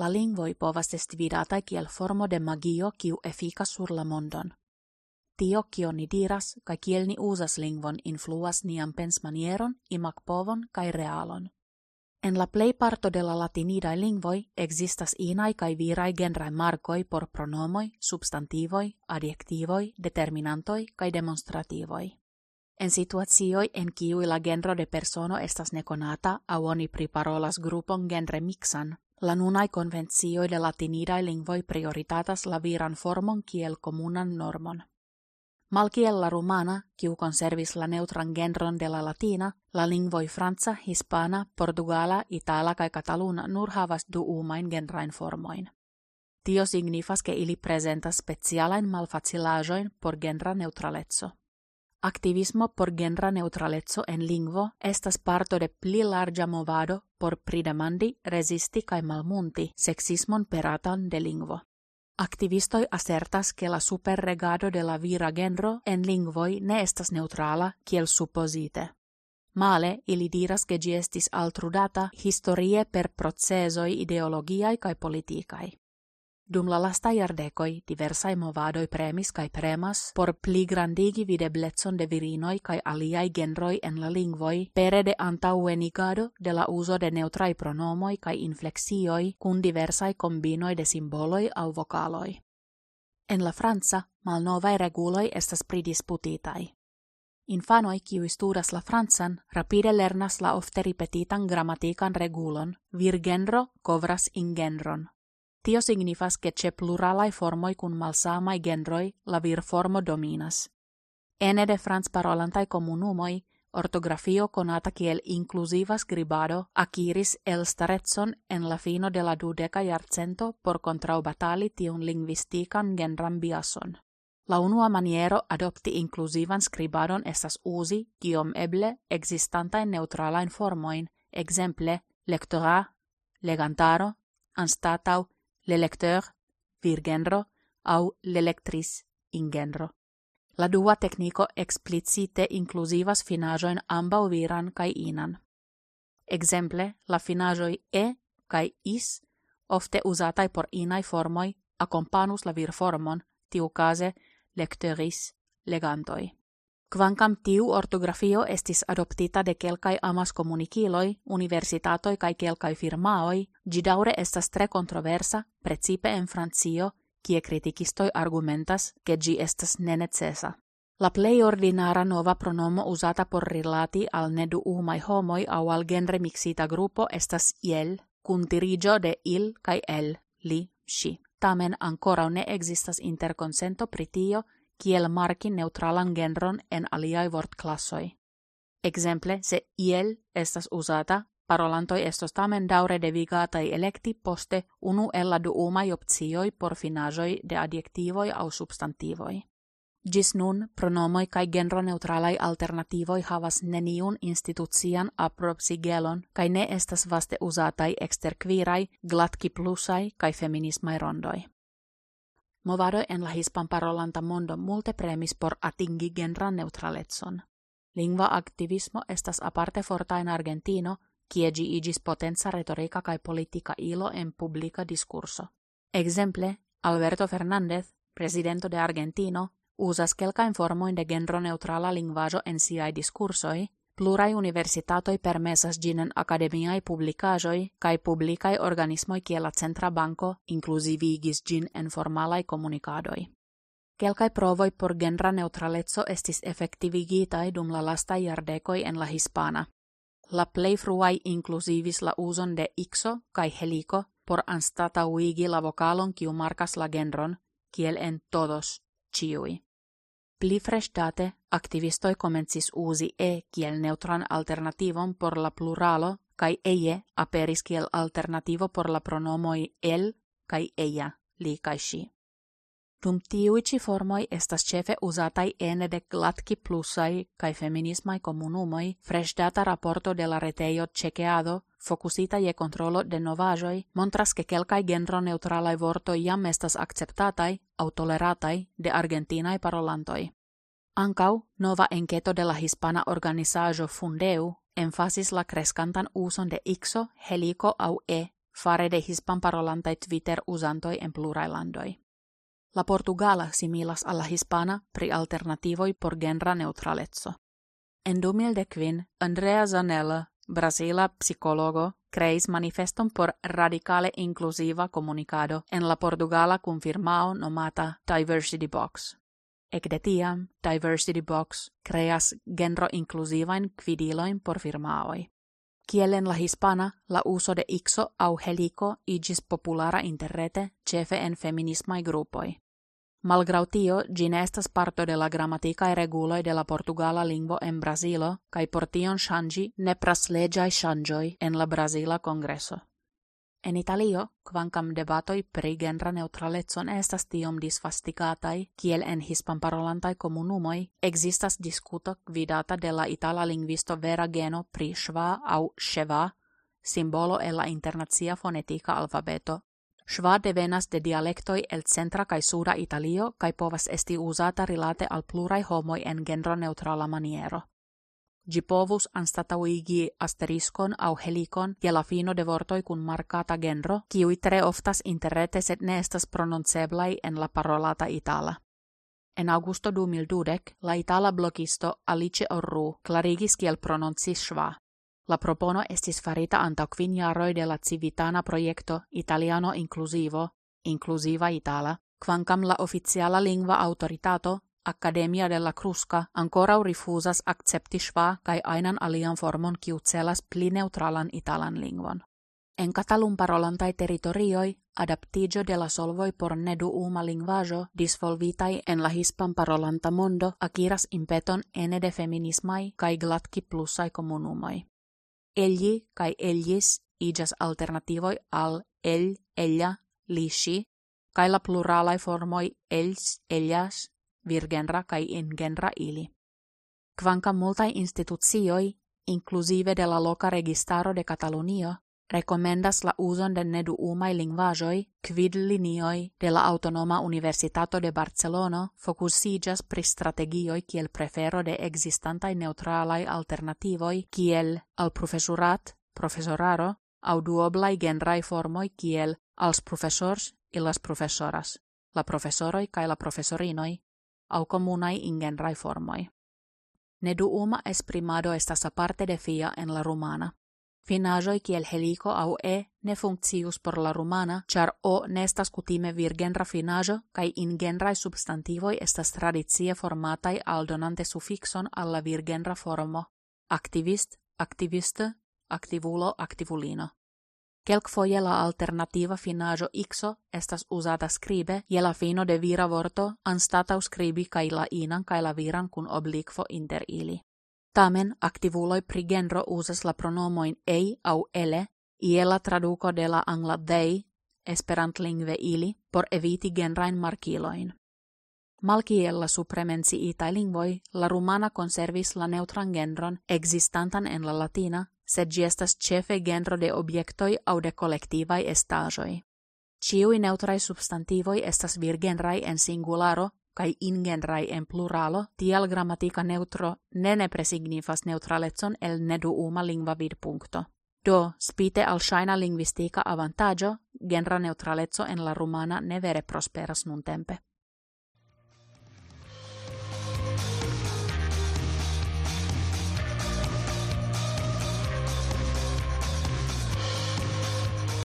la lingvoi povas esti vidataj kiel formo de magio kiu efikas sur la mondon. Tio kio ni diras kaj kiel ni uzas lingvon influas nian pensmanieron, povon kaj realon. En la plej parto de la latinidaj lingvoj existas inaj kaj viraj genraj markoj por pronomoj, substantivoj, adjektivoj, determinantoj kaj demonstrativoj. En situacioj en kiuj la genro de persono estas nekonata aŭ oni priparolas grupon genre mixan, la nunaj konvencioj de latinidaj lingvoj prioritatas la viran formon kiel komunan normon. Malkiel la rumana, kiu conservis la neutran genron de la latina, la lingvoi franca, hispana, portugala, itala kai kataluna nur havas du umain genrain formoin. Tio signifas ke ili presentas specialain malfacilajoin por genra neutraletso. Activismo por genra neutraletso en lingvo estas parto de pli larga movado por pridemandi, resisti kai malmunti sexismon peratan de lingvo. Activistoi asertas che la superregado de la vira genro en lingvoi ne estas neutrala kiel supposite. Male, ili diras che gi estis altrudata historie per procesoi ideologiai kai politikai. Dum la lasta iardecoi diversai movadoi premis kai premas por pli grandigi videblezzon de virinoi kai aliai genroi en la lingvoi pere de antauenigado de la uso de neutrai pronomoi kai inflexioi cun diversai combinoi de simboloi au vocaloi. En la Franza, malnovai reguloi estas pridisputitai. Infanoi kiu studas la Franzan rapide lernas la ofte ripetitan grammatikan regulon, vir genro kovras in genron. Tio signifas che ce pluralai formoi cun malsamai genroi la vir formo dominas. Ene de frans parolantai comunumoi, ortografio conata kiel inclusiva scribado akiris el staretson en la fino de la dudeca jarcento por contrau batali tiun linguistican genran biason. La unua maniero adopti inclusivan scribadon estas usi, kiom eble, existantain neutralain formoin, exemple, lectora, legantaro, anstatau, l'electeur virgenro au l'electris ingenro. La dua tecnico explicite inclusivas finajoin ambau viran kai inan. Exemple, la finajoi e kai is ofte usatai por inai formoi acompanus la virformon, tiu case lecteuris legantoi. Kvankam tiu ortografio estis adoptita de kelkai amas komunikiloi, universitatoi kai kelkai firmaoi, gi daure estas tre controversa, precipe en Francio, kie kritikistoi argumentas, ke gi estas nenecesa. La plei ordinara nova pronomo usata por rilati al nedu umai homoi au al genre mixita gruppo estas iel, kun dirigio de il kai el, li, si. Tamen ancora ne existas interconsento pritio kiel marki neutralan genron en aliai vortklassoi. Exemple, se iel estas usata, parolantoi estos tamen daure devigatai electi poste unu ella du umai opcioi por finajoi de adjektivoi au substantivoi. Gis nun, pronomoi kai genro neutralai alternativoi havas neniun institucian aprobsigelon kai ne estas vaste usatai exterquirai, glatki plusai kai feminismai rondoi. Movado en la hispanparolanta mondo multe premis por atingi genran neutraletson. Lingua activismo estas aparte forta en Argentino, kie gi igis potenza retorica kai politica ilo en publica discurso. Exemple, Alberto Fernández, presidento de Argentino, usas kelkain formoin de genro neutrala lingvajo en siai discursoi, Plurai universitatoi permesas ginen academiai publicajoi kai publicai organismoi kiela centra banco inclusivigis gin en formalai comunicadoi. Kelkai provoi por genra neutraletso estis effektivigitai dum la lasta iardecoi en la hispana. La plei fruai inclusivis la uson de ixo kai helico por anstata uigi la vocalon kiu markas la genron, kiel en todos, ciui. Pli activistoi comencis usi e kiel neutran alternativon por la pluralo, kai eie aperis kiel alternativo por la pronomoi el, kai eia, li kai si. Dum tiui ci formoi estas cefe usatai ene de glatki plusai kai feminismai comunumoi, data raporto de la reteio cekeado, focusita je controlo de novajoi, montras ke kelkai genro neutralai vorto jam estas au toleratai de argentinai parolantoi. Ancau nova enqueto de la hispana organizajo Fundeu emphasis la crescantan uson de ixo, helico au e fare de hispanparolantai Twitter usantoi en plurailandoi. La Portugala similas alla hispana pri alternativoi por genra neutralezzo. En 2015, Andrea Zanella, Brasila psicologo, creis manifeston por radicale inclusiva comunicado en la Portugala confirmao nomata Diversity Box. Ec de tiam, Diversity Box creas genro inclusivain quiddiloin por Kiel en la hispana, la uso de ixo au helico igis populara interrete, cefe en feminismai grupoi. Malgrau tio, gi estas parto de la grammaticae reguloi de la portugala lingvo en Brasilo, kai por tion shangi ne pras shangioi en la Brasila congreso. En Italio, quancam debatoi pri genra neutraletson estas tiom disfastigatai, kiel en hispanparolantai comunumoi, existas discuto gvidata de la itala lingvisto Vera Geno pri schwa au sheva, simbolo e la internazia fonetica alfabeto. Schwa devenas de dialectoi el centra kai suda Italio kai povas esti usata rilate al plurai homoi en genro neutrala maniero. Gi povus asteriskon au helikon je la fino de vortoi kun markata genro, kiui tre oftas interrete set ne estas en la parolata itala. En augusto 2012, la itala blogisto Alice Orru clarigis kiel prononci schwa. La propono estis farita anta quin jaroi de la civitana proiecto Italiano Inclusivo, Inclusiva Itala, quancam la oficiala lingua autoritato Academia della Crusca ancora rifusas accepti schwa kai ainan alian formon kiu celas pli neutralan italan lingvon. En Catalun parolantai territorioi, adaptigio de la solvoi por nedu uma lingvajo disvolvitai en la hispan parolanta mondo akiras impeton ene de feminismai kai glatki plussai comunumai. Egli kai ellis igas alternativoi al el, ella, lishi, kai la pluralai formoi els, ellas, virgenra kai ingenra ili. Kvanka multai institucioi, inclusive de la loca registaro de Catalunio, recomendas la uzon de nedu umai lingvajoi, quid linioi de la Autonoma Universitato de Barcelono focusigas pri strategioi kiel prefero de existantai neutralai alternativoi kiel al profesurat, profesoraro, au duoblai genrai formoi kiel als professors i las professoras, la professoroi kai la professorinoi, au comunai ingenrai formoi. Nedu uma esprimado estas aparte de fia en la rumana. Finajoi kiel helico au e ne funccius por la rumana, char o nestas cutime virgenra finajo, kai ingenrai substantivoi estas tradizie formatai aldonante suffixon alla virgenra formo. Activist, activiste, activulo, activulino. Kelkfoje la alternativa finajo ixo estas usata scribe je la fino de vira vorto anstatau scribi kai la inan kai la viran kun oblikvo inter ili. Tamen activuloi pri genro usas la pronomoin ei au ele, iela traduco de la angla they, esperant lingve ili, por eviti genrain markiloin. Malkiella supremensi itai lingvoi, la rumana conservis la neutran genron existantan en la latina, sed gi estas cefe genro de obiectoi au de collectivai estajoi. Ciui neutrai substantivoi estas virgenrai en singularo, kai ingenrai en pluralo, tial grammatica neutro ne ne presignifas neutraletson el nedu uma lingva vid puncto. Do, spite al shaina linguistica avantaggio, genra neutraletso en la rumana ne vere prosperas nun tempe.